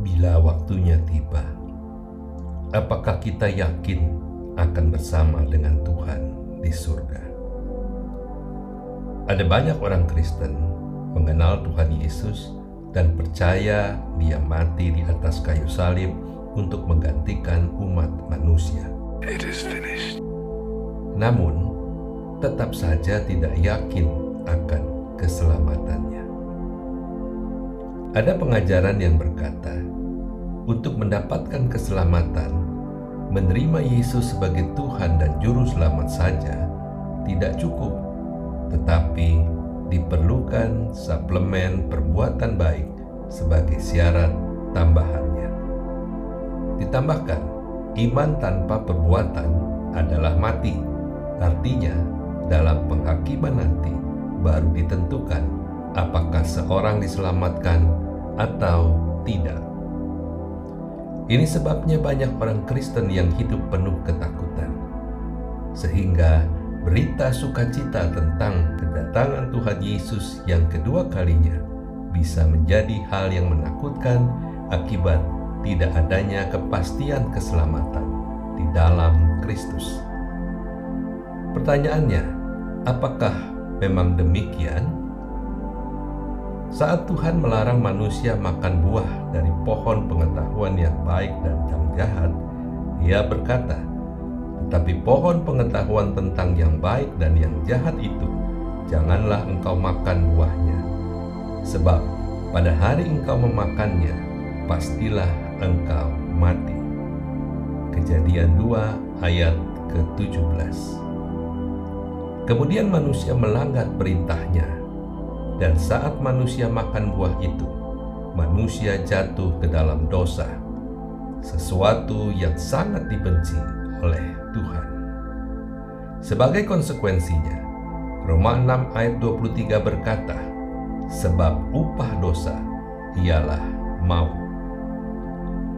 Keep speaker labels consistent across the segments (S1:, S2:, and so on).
S1: bila waktunya tiba, apakah kita yakin akan bersama dengan Tuhan di surga? Ada banyak orang Kristen mengenal Tuhan Yesus dan percaya Dia mati di atas kayu salib untuk menggantikan umat manusia.
S2: It is finished.
S1: Namun, tetap saja tidak yakin akan keselamatannya. Ada pengajaran yang berkata, untuk mendapatkan keselamatan, menerima Yesus sebagai Tuhan dan Juru Selamat saja tidak cukup, tetapi diperlukan suplemen perbuatan baik sebagai syarat tambahannya. Ditambahkan, iman tanpa perbuatan adalah mati. Artinya, dalam penghakiman nanti baru ditentukan apakah seorang diselamatkan atau tidak. Ini sebabnya banyak orang Kristen yang hidup penuh ketakutan, sehingga berita sukacita tentang kedatangan Tuhan Yesus yang kedua kalinya bisa menjadi hal yang menakutkan akibat tidak adanya kepastian keselamatan di dalam Kristus. Pertanyaannya, apakah memang demikian? Saat Tuhan melarang manusia makan buah dari pohon pengetahuan yang baik dan yang jahat, Ia berkata, "Tetapi pohon pengetahuan tentang yang baik dan yang jahat itu, janganlah engkau makan buahnya, sebab pada hari engkau memakannya, pastilah engkau mati." Kejadian 2 ayat ke-17. Kemudian manusia melanggar perintahnya dan saat manusia makan buah itu, manusia jatuh ke dalam dosa, sesuatu yang sangat dibenci oleh Tuhan. Sebagai konsekuensinya, Roma 6 ayat 23 berkata, Sebab upah dosa ialah maut.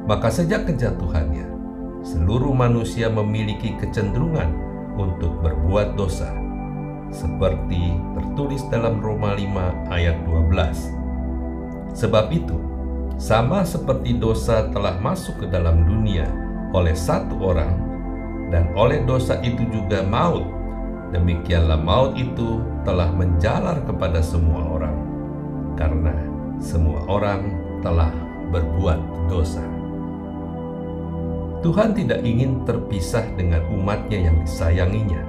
S1: Maka sejak kejatuhannya, seluruh manusia memiliki kecenderungan untuk berbuat dosa seperti tertulis dalam Roma 5 ayat 12. Sebab itu, sama seperti dosa telah masuk ke dalam dunia oleh satu orang dan oleh dosa itu juga maut, demikianlah maut itu telah menjalar kepada semua orang karena semua orang telah berbuat dosa. Tuhan tidak ingin terpisah dengan umatnya yang disayanginya.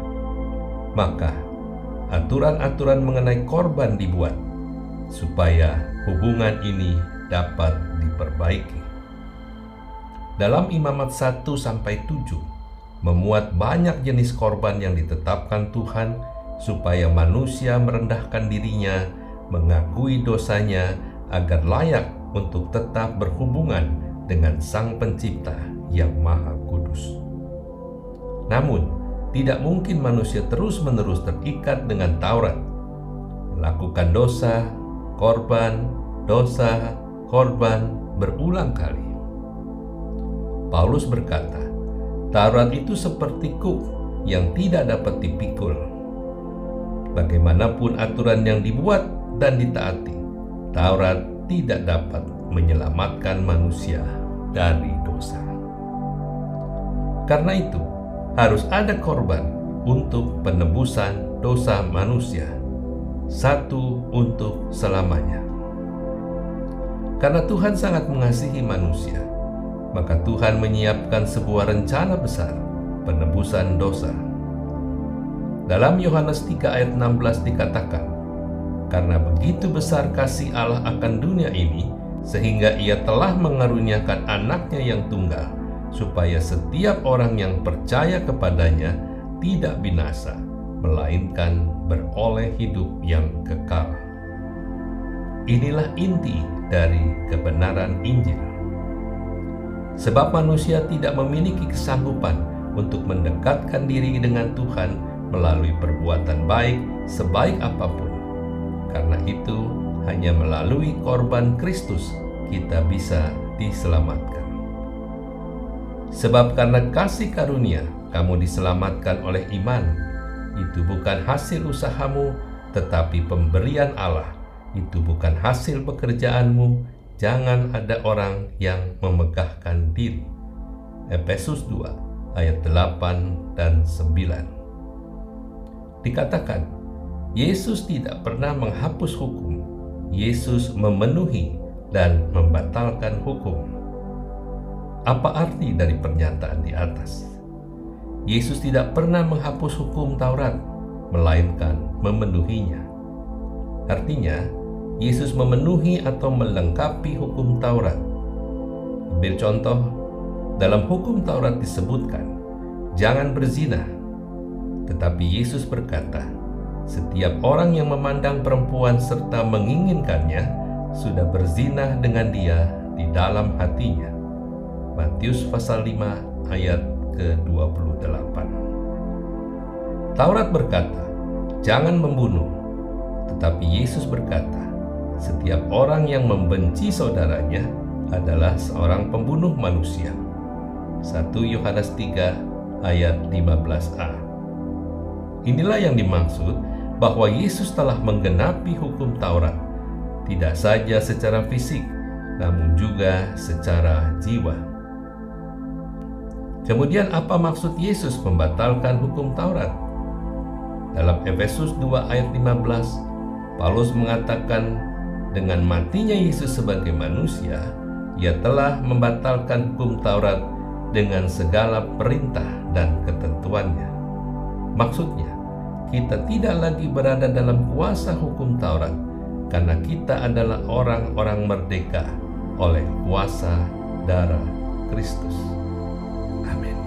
S1: Maka aturan-aturan mengenai korban dibuat supaya hubungan ini dapat diperbaiki. Dalam Imamat 1 sampai 7 memuat banyak jenis korban yang ditetapkan Tuhan supaya manusia merendahkan dirinya, mengakui dosanya agar layak untuk tetap berhubungan dengan Sang Pencipta yang Maha Kudus. Namun, tidak mungkin manusia terus-menerus terikat dengan Taurat. Melakukan dosa, korban, dosa, korban berulang kali. Paulus berkata, Taurat itu seperti kuk yang tidak dapat dipikul. Bagaimanapun aturan yang dibuat dan ditaati, Taurat tidak dapat menyelamatkan manusia dari dosa. Karena itu, harus ada korban untuk penebusan dosa manusia, satu untuk selamanya. Karena Tuhan sangat mengasihi manusia, maka Tuhan menyiapkan sebuah rencana besar penebusan dosa. Dalam Yohanes 3 ayat 16 dikatakan, Karena begitu besar kasih Allah akan dunia ini, sehingga ia telah mengaruniakan anaknya yang tunggal, supaya setiap orang yang percaya kepadanya tidak binasa, melainkan beroleh hidup yang kekal. Inilah inti dari kebenaran Injil. Sebab manusia tidak memiliki kesanggupan untuk mendekatkan diri dengan Tuhan melalui perbuatan baik sebaik apa pun. Karena itu, hanya melalui korban Kristus kita bisa diselamatkan. Sebab karena kasih karunia kamu diselamatkan oleh iman. Itu bukan hasil usahamu, tetapi pemberian Allah. Itu bukan hasil pekerjaanmu, jangan ada orang yang memegahkan diri. Efesus 2 ayat 8 dan 9. Dikatakan, Yesus tidak pernah menghapus hukum. Yesus memenuhi dan membatalkan hukum. Apa arti dari pernyataan di atas? Yesus tidak pernah menghapus hukum Taurat, melainkan memenuhinya. Artinya, Yesus memenuhi atau melengkapi hukum Taurat. Ambil contoh, dalam hukum Taurat disebutkan, jangan berzina. Tetapi Yesus berkata, setiap orang yang memandang perempuan serta menginginkannya sudah berzina dengan dia di dalam hatinya. Matius pasal 5 ayat ke-28. Taurat berkata, jangan membunuh. Tetapi Yesus berkata, setiap orang yang membenci saudaranya adalah seorang pembunuh manusia. 1 Yohanes 3 ayat 15a. Inilah yang dimaksud bahwa Yesus telah menggenapi hukum Taurat, tidak saja secara fisik, namun juga secara jiwa. Kemudian apa maksud Yesus membatalkan hukum Taurat? Dalam Efesus 2 ayat 15, Paulus mengatakan dengan matinya Yesus sebagai manusia, ia telah membatalkan hukum Taurat dengan segala perintah dan ketentuannya. Maksudnya, kita tidak lagi berada dalam kuasa hukum Taurat karena kita adalah orang-orang merdeka oleh kuasa darah Kristus. Amén.